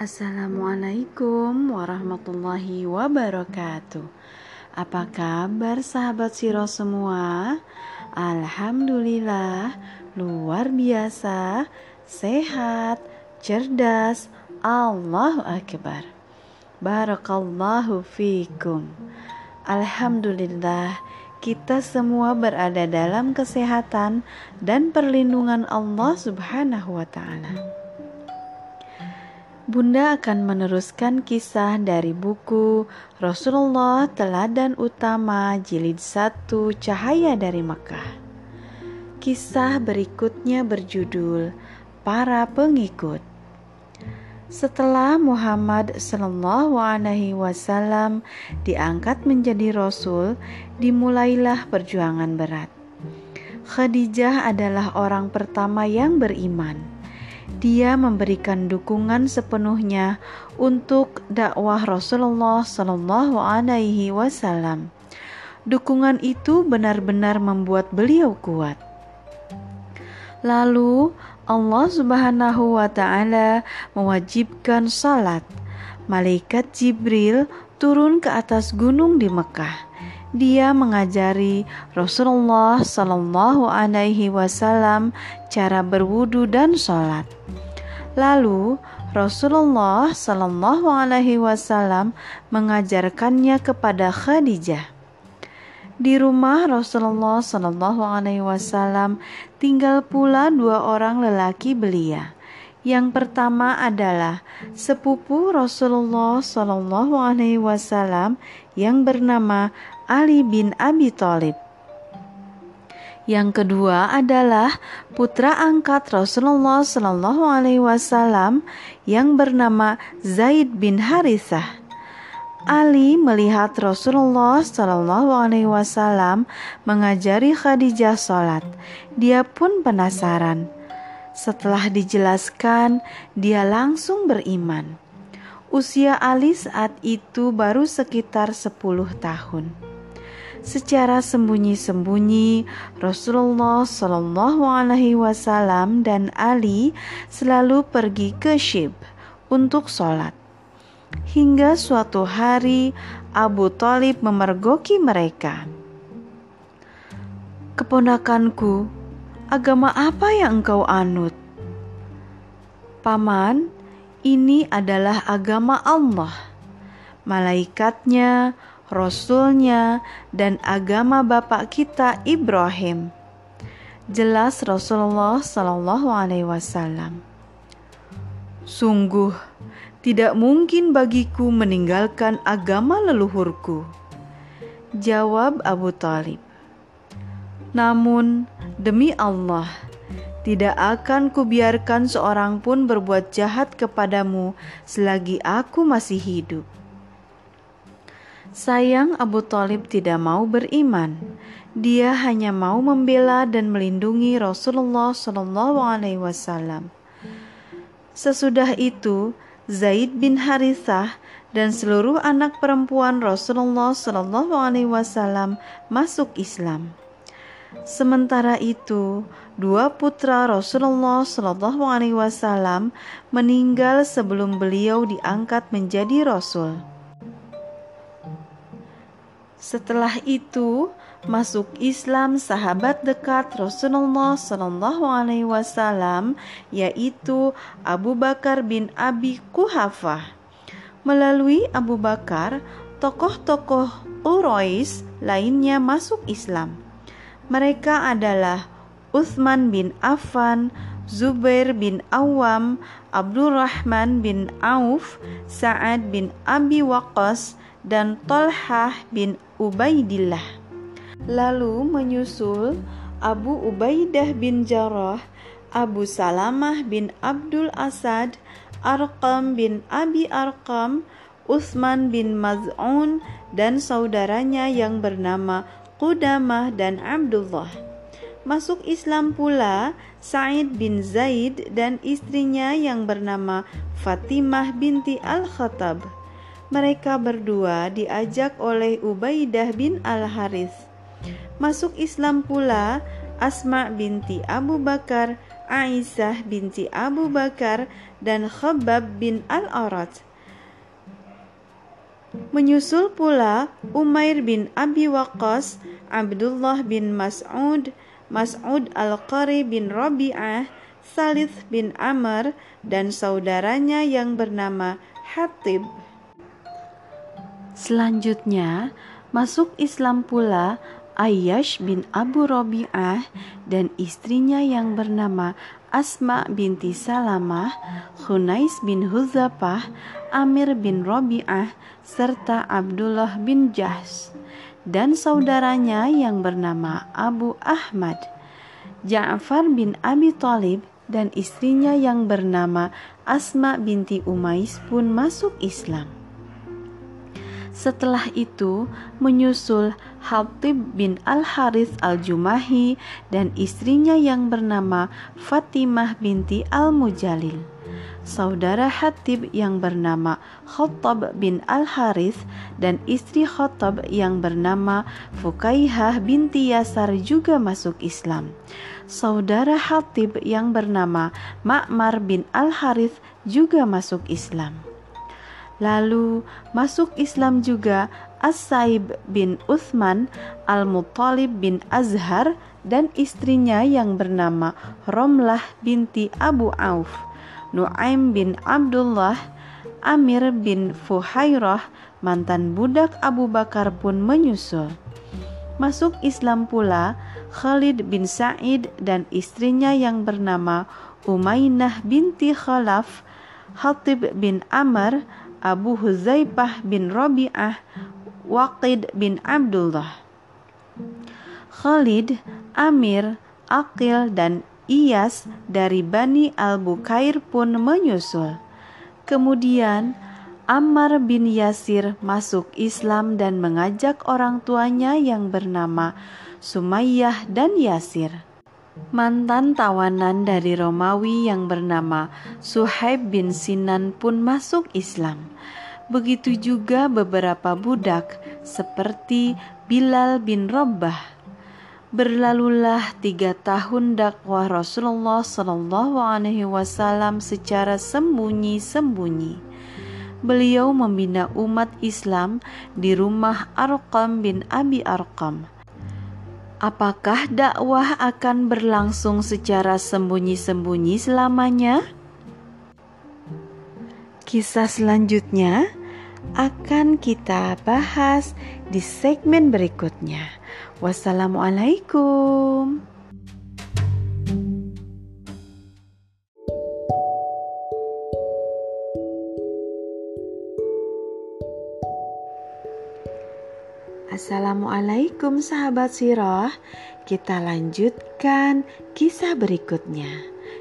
Assalamualaikum warahmatullahi wabarakatuh Apa kabar sahabat Siro semua? Alhamdulillah luar biasa Sehat, cerdas Allahu Akbar Barakallahu fikum Alhamdulillah kita semua berada dalam kesehatan dan perlindungan Allah Subhanahu wa Ta'ala. Bunda akan meneruskan kisah dari buku Rasulullah Teladan Utama Jilid 1 Cahaya dari Mekah. Kisah berikutnya berjudul Para Pengikut. Setelah Muhammad Shallallahu Alaihi Wasallam diangkat menjadi Rasul, dimulailah perjuangan berat. Khadijah adalah orang pertama yang beriman dia memberikan dukungan sepenuhnya untuk dakwah Rasulullah Shallallahu Alaihi Wasallam. Dukungan itu benar-benar membuat beliau kuat. Lalu Allah Subhanahu wa taala mewajibkan salat. Malaikat Jibril turun ke atas gunung di Mekah dia mengajari Rasulullah Shallallahu Alaihi Wasallam cara berwudu dan sholat. Lalu Rasulullah Shallallahu Alaihi Wasallam mengajarkannya kepada Khadijah. Di rumah Rasulullah Shallallahu Alaihi Wasallam tinggal pula dua orang lelaki belia. Yang pertama adalah sepupu Rasulullah Shallallahu Alaihi Wasallam yang bernama Ali bin Abi Thalib. Yang kedua adalah putra angkat Rasulullah Shallallahu Alaihi Wasallam yang bernama Zaid bin Harithah. Ali melihat Rasulullah Shallallahu Alaihi Wasallam mengajari Khadijah sholat. Dia pun penasaran. Setelah dijelaskan, dia langsung beriman. Usia Ali saat itu baru sekitar 10 tahun secara sembunyi-sembunyi Rasulullah Shallallahu Alaihi Wasallam dan Ali selalu pergi ke Syib untuk sholat. Hingga suatu hari Abu Talib memergoki mereka. Keponakanku, agama apa yang engkau anut? Paman, ini adalah agama Allah. Malaikatnya, Rasulnya, dan agama bapak kita Ibrahim. Jelas Rasulullah Shallallahu Alaihi Wasallam. Sungguh tidak mungkin bagiku meninggalkan agama leluhurku. Jawab Abu Talib. Namun demi Allah, tidak akan kubiarkan seorang pun berbuat jahat kepadamu selagi aku masih hidup. Sayang Abu Talib tidak mau beriman. Dia hanya mau membela dan melindungi Rasulullah Shallallahu Alaihi Wasallam. Sesudah itu, Zaid bin Harithah dan seluruh anak perempuan Rasulullah Shallallahu Alaihi Wasallam masuk Islam. Sementara itu, dua putra Rasulullah Shallallahu Alaihi Wasallam meninggal sebelum beliau diangkat menjadi rasul. Setelah itu, masuk Islam sahabat dekat Rasulullah Shallallahu Alaihi Wasallam, yaitu Abu Bakar bin Abi Kuhafah. Melalui Abu Bakar, tokoh-tokoh Quraisy lainnya masuk Islam. Mereka adalah Uthman bin Affan, Zubair bin Awam, Abdurrahman bin Auf, Sa'ad bin Abi Waqqas, dan Tolhah bin Ubaidillah. Lalu menyusul Abu Ubaidah bin Jarrah, Abu Salamah bin Abdul Asad, Arqam bin Abi Arqam, Utsman bin Maz'un dan saudaranya yang bernama Qudamah dan Abdullah. Masuk Islam pula Said bin Zaid dan istrinya yang bernama Fatimah binti Al-Khattab. Mereka berdua diajak oleh Ubaidah bin Al-Harith. Masuk Islam pula Asma binti Abu Bakar, Aisyah binti Abu Bakar dan Khabbab bin Al-Arat. Menyusul pula Umair bin Abi Waqqas, Abdullah bin Mas'ud, Mas'ud Al-Qari bin Rabi'ah, Salith bin Amr, dan saudaranya yang bernama Hatib. Selanjutnya, masuk Islam pula Ayyash bin Abu Rabi'ah dan istrinya yang bernama Asma binti Salamah, Khunais bin Huzafah, Amir bin Rabi'ah, serta Abdullah bin Jahs dan saudaranya yang bernama Abu Ahmad. Ja'far bin Abi Thalib dan istrinya yang bernama Asma binti Umais pun masuk Islam. Setelah itu menyusul Hatib bin Al-Harith Al-Jumahi dan istrinya yang bernama Fatimah binti Al-Mujalil. Saudara Hatib yang bernama Khattab bin Al-Harith dan istri Khattab yang bernama Fukaihah binti Yasar juga masuk Islam. Saudara Hatib yang bernama Ma'mar bin Al-Harith juga masuk Islam. Lalu masuk Islam juga As-Saib bin Uthman, Al-Muttalib bin Azhar, dan istrinya yang bernama Romlah binti Abu Auf, Nuaim bin Abdullah, Amir bin Fuhairah, mantan budak Abu Bakar pun menyusul. Masuk Islam pula Khalid bin Sa'id dan istrinya yang bernama Umaynah binti Khalaf, Hatib bin Amr, Abu Huzaifah bin Rabi'ah, Waqid bin Abdullah. Khalid, Amir, Akil, dan Iyas dari Bani Al-Bukair pun menyusul. Kemudian Ammar bin Yasir masuk Islam dan mengajak orang tuanya yang bernama Sumayyah dan Yasir Mantan tawanan dari Romawi yang bernama Suhaib bin Sinan pun masuk Islam. Begitu juga beberapa budak seperti Bilal bin Rabbah. Berlalulah tiga tahun dakwah Rasulullah Shallallahu Alaihi Wasallam secara sembunyi-sembunyi. Beliau membina umat Islam di rumah Arqam bin Abi Arqam Apakah dakwah akan berlangsung secara sembunyi-sembunyi selamanya? Kisah selanjutnya akan kita bahas di segmen berikutnya. Wassalamualaikum. Assalamualaikum sahabat sirah Kita lanjutkan kisah berikutnya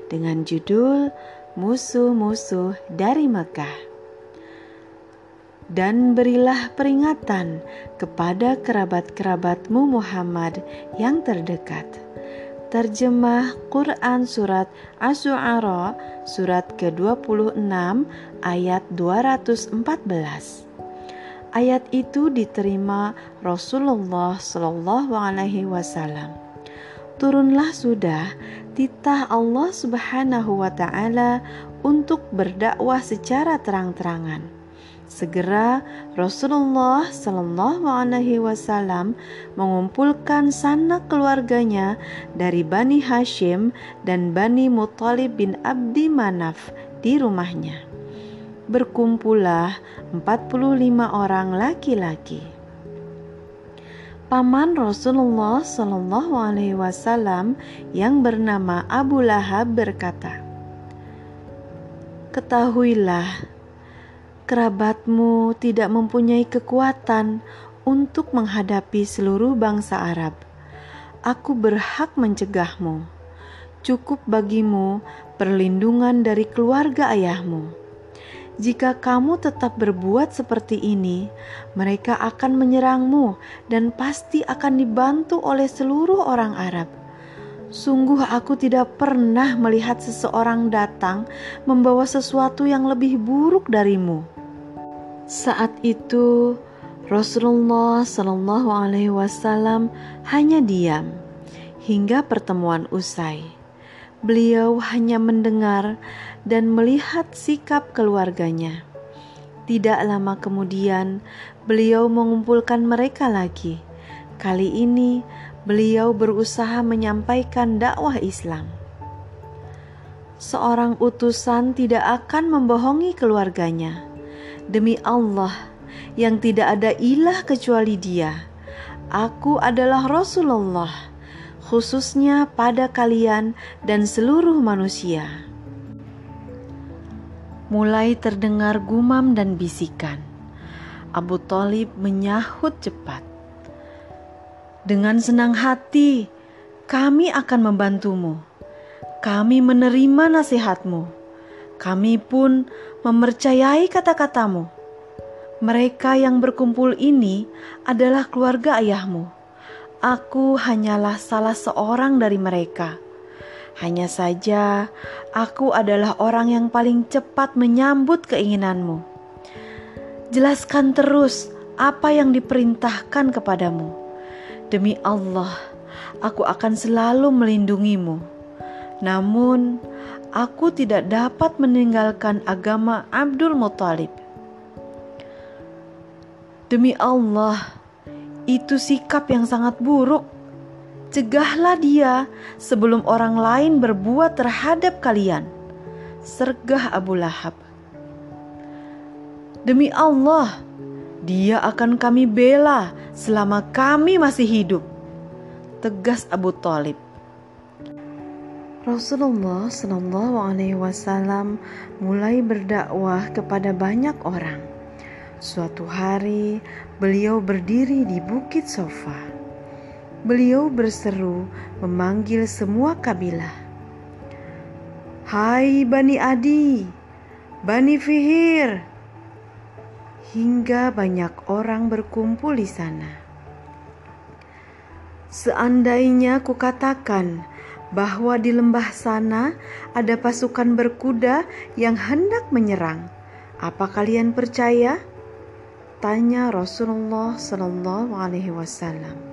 Dengan judul Musuh-musuh dari Mekah. Dan berilah peringatan kepada kerabat-kerabatmu Muhammad yang terdekat. Terjemah Quran Surat As-Su'ara Surat ke-26 ayat 214 Ayat itu diterima Rasulullah Shallallahu Alaihi Wasallam. Turunlah sudah titah Allah Subhanahu wa Ta'ala untuk berdakwah secara terang-terangan. Segera Rasulullah Shallallahu Alaihi Wasallam mengumpulkan sanak keluarganya dari Bani Hashim dan Bani Muthalib bin Abdi Manaf di rumahnya berkumpullah 45 orang laki-laki. Paman Rasulullah Shallallahu Alaihi Wasallam yang bernama Abu Lahab berkata, Ketahuilah, kerabatmu tidak mempunyai kekuatan untuk menghadapi seluruh bangsa Arab. Aku berhak mencegahmu. Cukup bagimu perlindungan dari keluarga ayahmu jika kamu tetap berbuat seperti ini, mereka akan menyerangmu dan pasti akan dibantu oleh seluruh orang Arab. Sungguh, aku tidak pernah melihat seseorang datang membawa sesuatu yang lebih buruk darimu. Saat itu, Rasulullah Shallallahu Alaihi Wasallam hanya diam hingga pertemuan usai. beliau hanya mendengar dan melihat sikap keluarganya. Tidak lama kemudian, beliau mengumpulkan mereka lagi. Kali ini, beliau berusaha menyampaikan dakwah Islam. Seorang utusan tidak akan membohongi keluarganya. Demi Allah, yang tidak ada ilah kecuali Dia, aku adalah Rasulullah, khususnya pada kalian dan seluruh manusia. Mulai terdengar gumam dan bisikan. Abu Talib menyahut cepat. Dengan senang hati, kami akan membantumu. Kami menerima nasihatmu. Kami pun mempercayai kata-katamu. Mereka yang berkumpul ini adalah keluarga ayahmu. Aku hanyalah salah seorang dari mereka. Hanya saja, aku adalah orang yang paling cepat menyambut keinginanmu. Jelaskan terus apa yang diperintahkan kepadamu Demi Allah, aku akan selalu melindungimu. Namun, aku tidak dapat meninggalkan agama Abdul Muthalib. Demi Allah, itu sikap yang sangat buruk. Cegahlah dia sebelum orang lain berbuat terhadap kalian. Sergah Abu Lahab. Demi Allah, dia akan kami bela selama kami masih hidup. Tegas Abu Talib. Rasulullah Shallallahu Alaihi Wasallam mulai berdakwah kepada banyak orang. Suatu hari, beliau berdiri di Bukit Sofa. Beliau berseru memanggil semua kabilah. Hai Bani Adi, Bani Fihir, hingga banyak orang berkumpul di sana. Seandainya kukatakan bahwa di lembah sana ada pasukan berkuda yang hendak menyerang, apa kalian percaya? Tanya Rasulullah Shallallahu Alaihi Wasallam.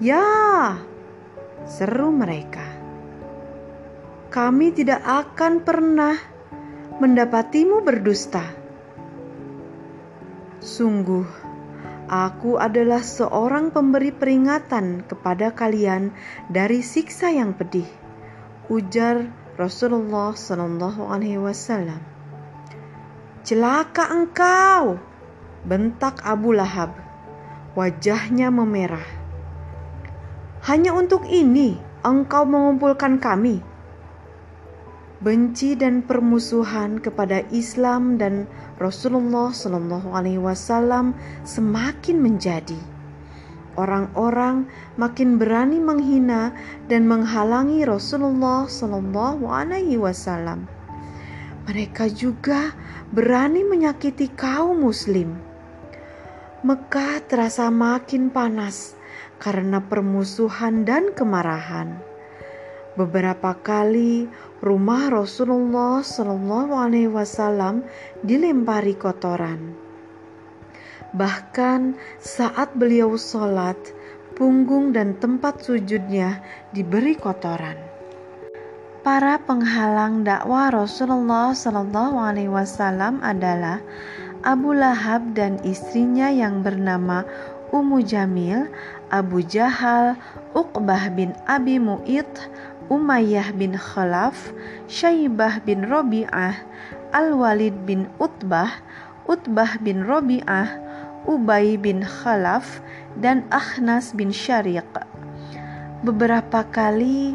Ya, seru mereka. Kami tidak akan pernah mendapatimu berdusta Sungguh, aku adalah seorang pemberi peringatan kepada kalian dari siksa yang pedih. Ujar Rasulullah Shallallahu Alaihi Wasallam. Celaka engkau, bentak Abu Lahab. Wajahnya memerah. Hanya untuk ini engkau mengumpulkan kami. Benci dan permusuhan kepada Islam dan Rasulullah Shallallahu Alaihi Wasallam semakin menjadi. Orang-orang makin berani menghina dan menghalangi Rasulullah Shallallahu Alaihi Wasallam. Mereka juga berani menyakiti kaum Muslim. Mekah terasa makin panas karena permusuhan dan kemarahan. Beberapa kali rumah Rasulullah Shallallahu Alaihi Wasallam dilempari kotoran. Bahkan saat beliau sholat, punggung dan tempat sujudnya diberi kotoran. Para penghalang dakwah Rasulullah Shallallahu Alaihi Wasallam adalah Abu Lahab dan istrinya yang bernama Ummu Jamil, Abu Jahal, Uqbah bin Abi Mu'id, Umayyah bin Khalaf, Syaibah bin Robi'ah, Al-Walid bin Utbah, Utbah bin Robi'ah, Ubay bin Khalaf, dan Ahnas bin Syariq. Beberapa kali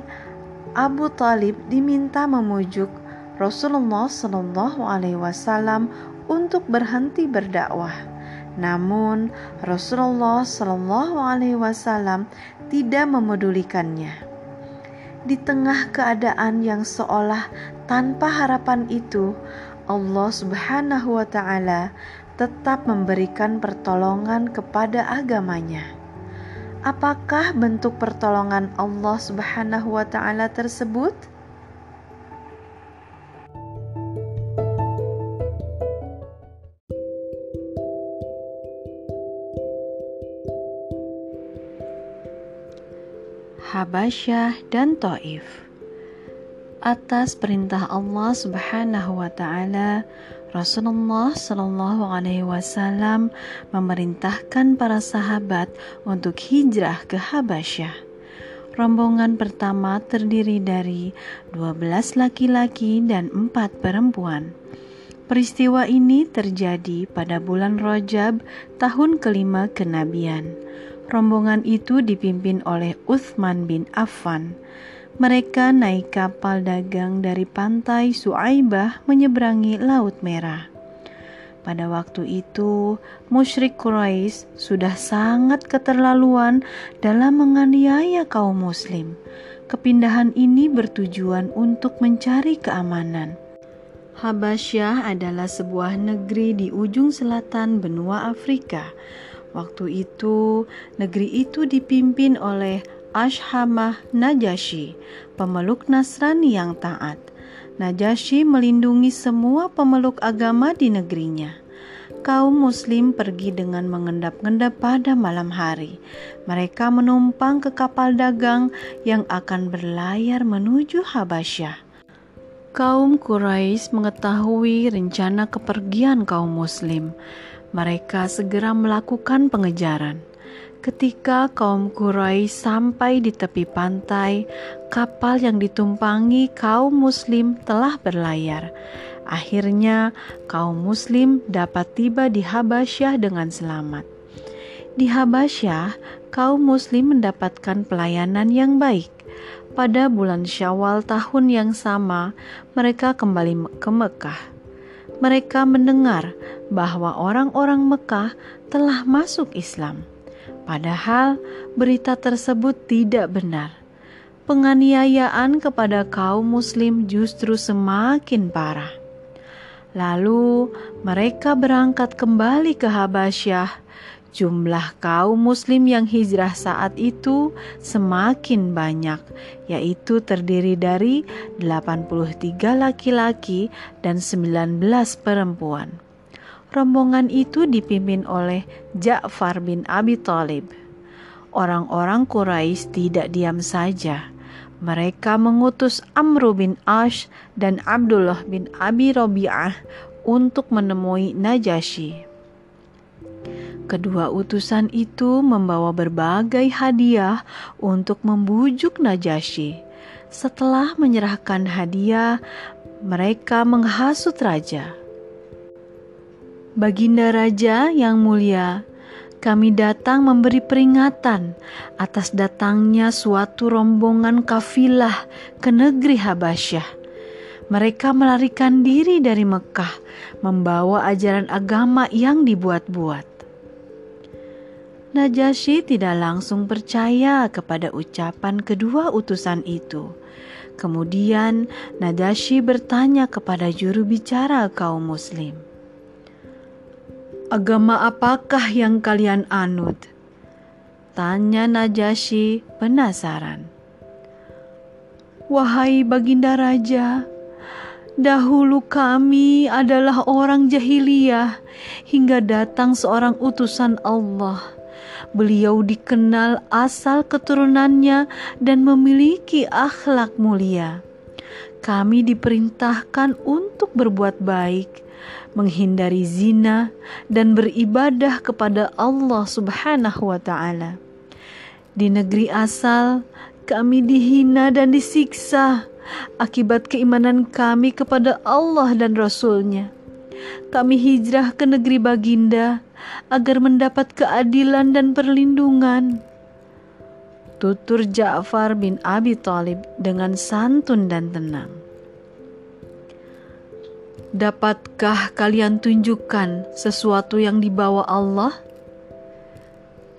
Abu Talib diminta memujuk Rasulullah Shallallahu Alaihi Wasallam untuk berhenti berdakwah. Namun Rasulullah Shallallahu Alaihi Wasallam tidak memedulikannya di tengah keadaan yang seolah tanpa harapan itu, Allah Subhanahu wa Ta'ala tetap memberikan pertolongan kepada agamanya. Apakah bentuk pertolongan Allah Subhanahu wa Ta'ala tersebut? Habasyah dan Taif. atas perintah Allah Subhanahu wa taala, Rasulullah Shallallahu alaihi wasallam memerintahkan para sahabat untuk hijrah ke Habasyah. Rombongan pertama terdiri dari 12 laki-laki dan 4 perempuan. Peristiwa ini terjadi pada bulan Rajab tahun kelima kenabian. Rombongan itu dipimpin oleh Uthman bin Affan. Mereka naik kapal dagang dari pantai Suaibah menyeberangi Laut Merah. Pada waktu itu, musyrik Quraisy sudah sangat keterlaluan dalam menganiaya kaum muslim. Kepindahan ini bertujuan untuk mencari keamanan. Habasyah adalah sebuah negeri di ujung selatan benua Afrika. Waktu itu, negeri itu dipimpin oleh Ashhamah Najasyi, pemeluk Nasrani yang taat. Najasyi melindungi semua pemeluk agama di negerinya. Kaum muslim pergi dengan mengendap-endap pada malam hari. Mereka menumpang ke kapal dagang yang akan berlayar menuju Habasyah. Kaum Quraisy mengetahui rencana kepergian kaum muslim. Mereka segera melakukan pengejaran. Ketika kaum Quraisy sampai di tepi pantai, kapal yang ditumpangi kaum Muslim telah berlayar. Akhirnya, kaum Muslim dapat tiba di Habasyah dengan selamat. Di Habasyah, kaum Muslim mendapatkan pelayanan yang baik. Pada bulan Syawal tahun yang sama, mereka kembali ke Mekah. Mereka mendengar bahwa orang-orang Mekah telah masuk Islam Padahal berita tersebut tidak benar. Penganiayaan kepada kaum Muslim justru semakin parah. Lalu mereka berangkat kembali ke Habasyah. Jumlah kaum Muslim yang hijrah saat itu semakin banyak, yaitu terdiri dari 83 laki-laki dan 19 perempuan rombongan itu dipimpin oleh Ja'far bin Abi Thalib. Orang-orang Quraisy tidak diam saja. Mereka mengutus Amru bin Ash dan Abdullah bin Abi Robi'ah untuk menemui Najasyi. Kedua utusan itu membawa berbagai hadiah untuk membujuk Najasyi. Setelah menyerahkan hadiah, mereka menghasut raja. Baginda Raja yang mulia, kami datang memberi peringatan atas datangnya suatu rombongan kafilah ke negeri Habasyah. Mereka melarikan diri dari Mekah, membawa ajaran agama yang dibuat-buat. Najasyi tidak langsung percaya kepada ucapan kedua utusan itu. Kemudian Najasyi bertanya kepada juru bicara kaum muslim. Agama apakah yang kalian anut? Tanya Najasyi penasaran. Wahai baginda raja, dahulu kami adalah orang jahiliyah hingga datang seorang utusan Allah. Beliau dikenal asal keturunannya dan memiliki akhlak mulia. Kami diperintahkan untuk berbuat baik menghindari zina, dan beribadah kepada Allah Subhanahu wa Ta'ala. Di negeri asal, kami dihina dan disiksa akibat keimanan kami kepada Allah dan Rasul-Nya. Kami hijrah ke negeri Baginda agar mendapat keadilan dan perlindungan. Tutur Ja'far bin Abi Thalib dengan santun dan tenang. Dapatkah kalian tunjukkan sesuatu yang dibawa Allah?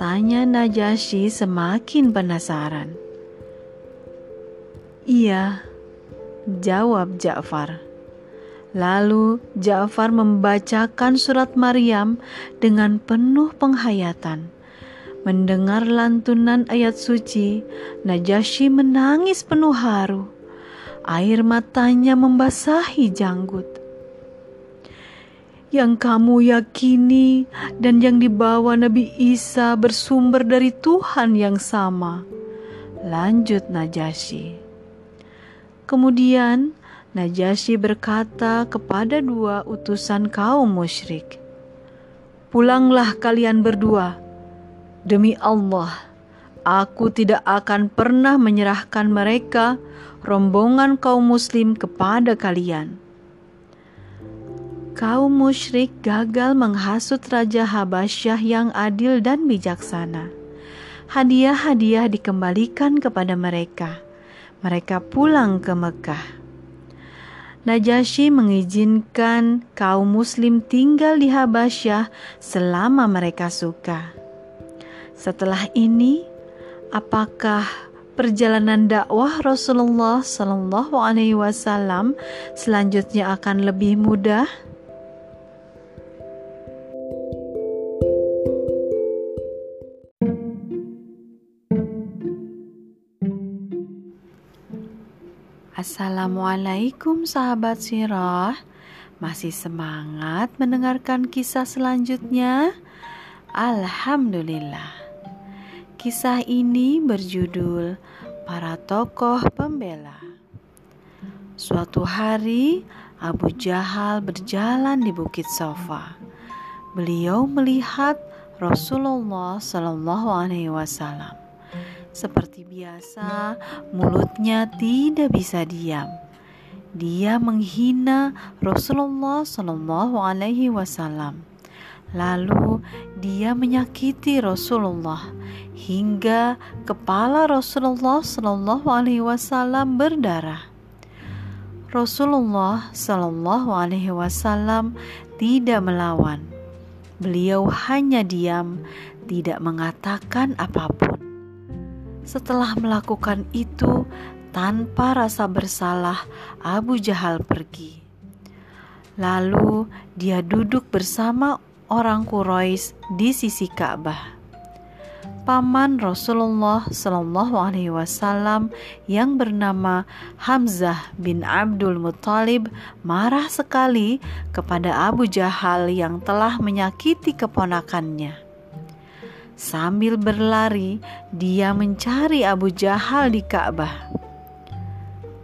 Tanya Najasyi semakin penasaran. Iya, jawab Ja'far. Lalu Ja'far membacakan surat Maryam dengan penuh penghayatan. Mendengar lantunan ayat suci, Najasyi menangis penuh haru. Air matanya membasahi janggut yang kamu yakini dan yang dibawa Nabi Isa bersumber dari Tuhan yang sama. Lanjut Najasyi. Kemudian Najasyi berkata kepada dua utusan kaum musyrik, "Pulanglah kalian berdua. Demi Allah, aku tidak akan pernah menyerahkan mereka, rombongan kaum Muslim, kepada kalian." Kaum musyrik gagal menghasut Raja Habasyah yang adil dan bijaksana. Hadiah-hadiah dikembalikan kepada mereka. Mereka pulang ke Mekah. Najasyi mengizinkan kaum muslim tinggal di Habasyah selama mereka suka. Setelah ini, apakah perjalanan dakwah Rasulullah Shallallahu alaihi wasallam selanjutnya akan lebih mudah? Assalamualaikum sahabat sirah. Masih semangat mendengarkan kisah selanjutnya? Alhamdulillah. Kisah ini berjudul Para Tokoh Pembela. Suatu hari Abu Jahal berjalan di Bukit Sofa. Beliau melihat Rasulullah Shallallahu Alaihi Wasallam seperti biasa, mulutnya tidak bisa diam. Dia menghina Rasulullah Shallallahu Alaihi Wasallam. Lalu dia menyakiti Rasulullah hingga kepala Rasulullah Shallallahu Alaihi Wasallam berdarah. Rasulullah Shallallahu Alaihi Wasallam tidak melawan. Beliau hanya diam, tidak mengatakan apa pun. Setelah melakukan itu tanpa rasa bersalah, Abu Jahal pergi. Lalu dia duduk bersama orang Quraisy di sisi Ka'bah. Paman Rasulullah Shallallahu Alaihi Wasallam yang bernama Hamzah bin Abdul Muthalib marah sekali kepada Abu Jahal yang telah menyakiti keponakannya. Sambil berlari, dia mencari Abu Jahal di Ka'bah.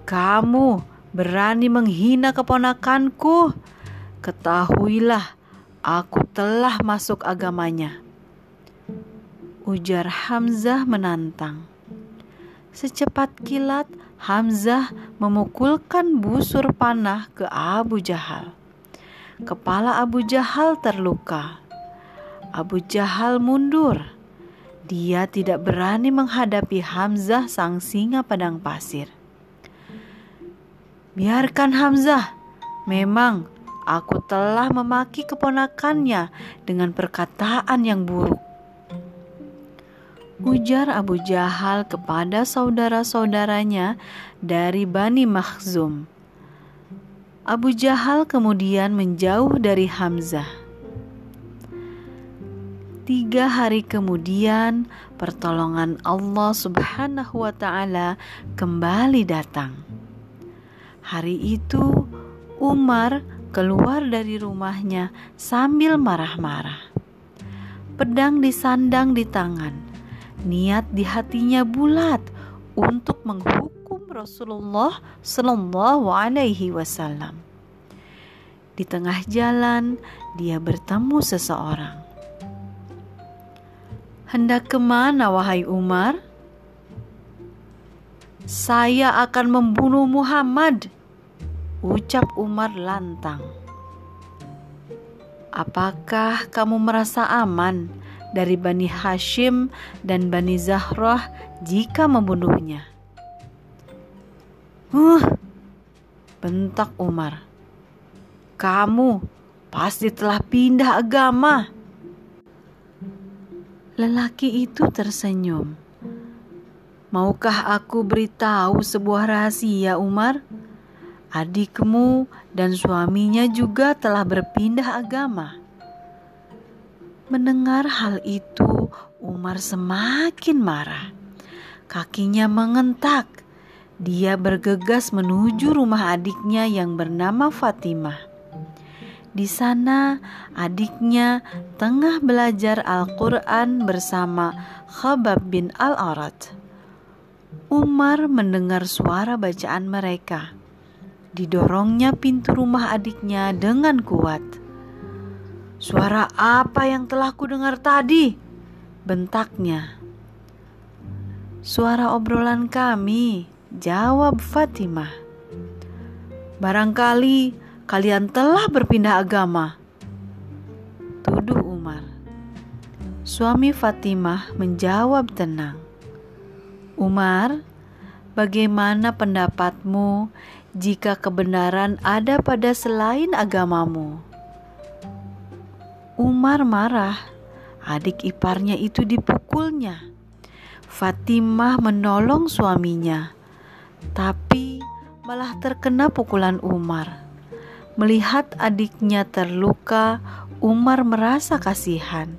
"Kamu berani menghina keponakanku? Ketahuilah, aku telah masuk agamanya." Ujar Hamzah menantang. Secepat kilat, Hamzah memukulkan busur panah ke Abu Jahal. Kepala Abu Jahal terluka. Abu Jahal mundur. Dia tidak berani menghadapi Hamzah sang singa padang pasir. Biarkan Hamzah, memang aku telah memaki keponakannya dengan perkataan yang buruk. Ujar Abu Jahal kepada saudara-saudaranya dari Bani Makhzum. Abu Jahal kemudian menjauh dari Hamzah. Tiga hari kemudian, pertolongan Allah Subhanahu wa Ta'ala kembali datang. Hari itu, Umar keluar dari rumahnya sambil marah-marah. Pedang disandang di tangan, niat di hatinya bulat untuk menghukum Rasulullah Shallallahu Alaihi Wasallam. Di tengah jalan, dia bertemu seseorang. Hendak ke mana, wahai Umar? Saya akan membunuh Muhammad, ucap Umar lantang. Apakah kamu merasa aman dari Bani Hashim dan Bani Zahrah jika membunuhnya? Huh, bentak Umar. Kamu pasti telah pindah agama. Lelaki itu tersenyum. Maukah aku beritahu sebuah rahasia, Umar? Adikmu dan suaminya juga telah berpindah agama. Mendengar hal itu, Umar semakin marah. Kakinya mengentak. Dia bergegas menuju rumah adiknya yang bernama Fatimah. Di sana, adiknya tengah belajar Al-Quran bersama Khabab bin Al-Arad. Umar mendengar suara bacaan mereka. Didorongnya pintu rumah adiknya dengan kuat. Suara apa yang telah kudengar tadi? Bentaknya. Suara obrolan kami, jawab Fatimah. Barangkali kalian telah berpindah agama. Tuduh Umar. Suami Fatimah menjawab tenang. Umar, bagaimana pendapatmu jika kebenaran ada pada selain agamamu? Umar marah. Adik iparnya itu dipukulnya. Fatimah menolong suaminya, tapi malah terkena pukulan Umar. Melihat adiknya terluka, Umar merasa kasihan.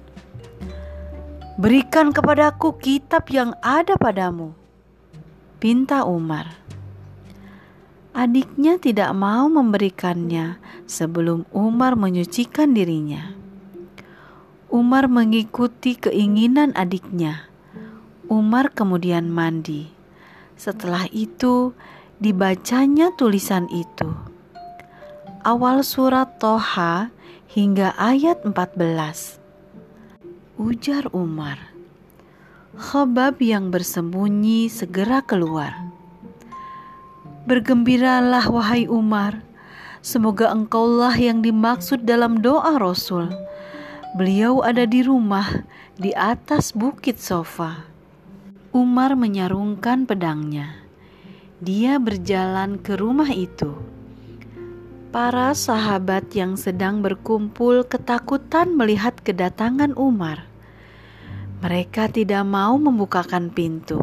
Berikan kepadaku kitab yang ada padamu, pinta Umar. Adiknya tidak mau memberikannya sebelum Umar menyucikan dirinya. Umar mengikuti keinginan adiknya. Umar kemudian mandi. Setelah itu, dibacanya tulisan itu. Awal surat Toha hingga ayat 14 ujar Umar. Khobab yang bersembunyi segera keluar. Bergembiralah wahai Umar, semoga engkaulah yang dimaksud dalam doa Rasul. Beliau ada di rumah di atas bukit sofa. Umar menyarungkan pedangnya. Dia berjalan ke rumah itu. Para sahabat yang sedang berkumpul ketakutan melihat kedatangan Umar. Mereka tidak mau membukakan pintu.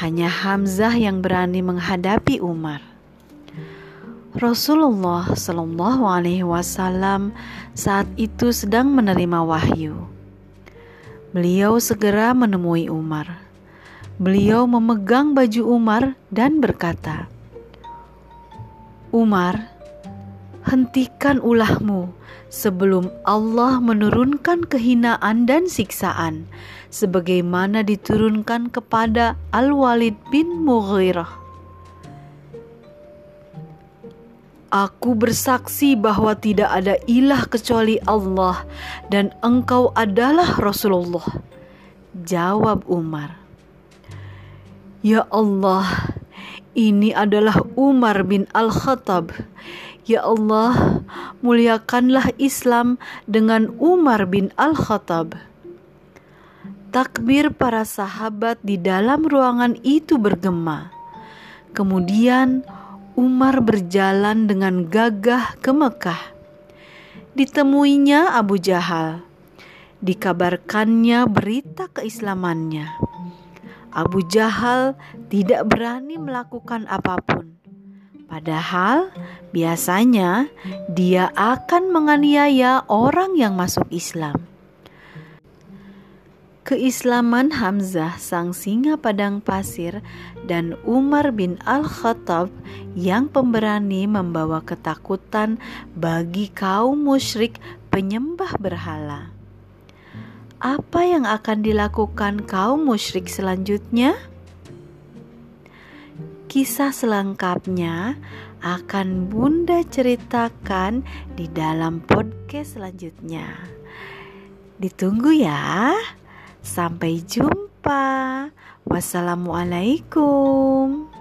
Hanya Hamzah yang berani menghadapi Umar. Rasulullah Shallallahu Alaihi Wasallam saat itu sedang menerima wahyu. Beliau segera menemui Umar. Beliau memegang baju Umar dan berkata, "Umar, hentikan ulahmu sebelum Allah menurunkan kehinaan dan siksaan sebagaimana diturunkan kepada Al-Walid bin Mughirah. Aku bersaksi bahwa tidak ada ilah kecuali Allah dan engkau adalah Rasulullah. Jawab Umar. Ya Allah, ini adalah Umar bin Al-Khattab Ya Allah, muliakanlah Islam dengan Umar bin Al-Khattab. Takbir para sahabat di dalam ruangan itu bergema. Kemudian Umar berjalan dengan gagah ke Mekah. Ditemuinya Abu Jahal. Dikabarkannya berita keislamannya. Abu Jahal tidak berani melakukan apa pun Padahal biasanya dia akan menganiaya orang yang masuk Islam. Keislaman Hamzah sang singa padang pasir dan Umar bin Al-Khattab yang pemberani membawa ketakutan bagi kaum musyrik penyembah berhala. Apa yang akan dilakukan kaum musyrik selanjutnya? Kisah selengkapnya akan Bunda ceritakan di dalam podcast selanjutnya. Ditunggu ya. Sampai jumpa. Wassalamualaikum.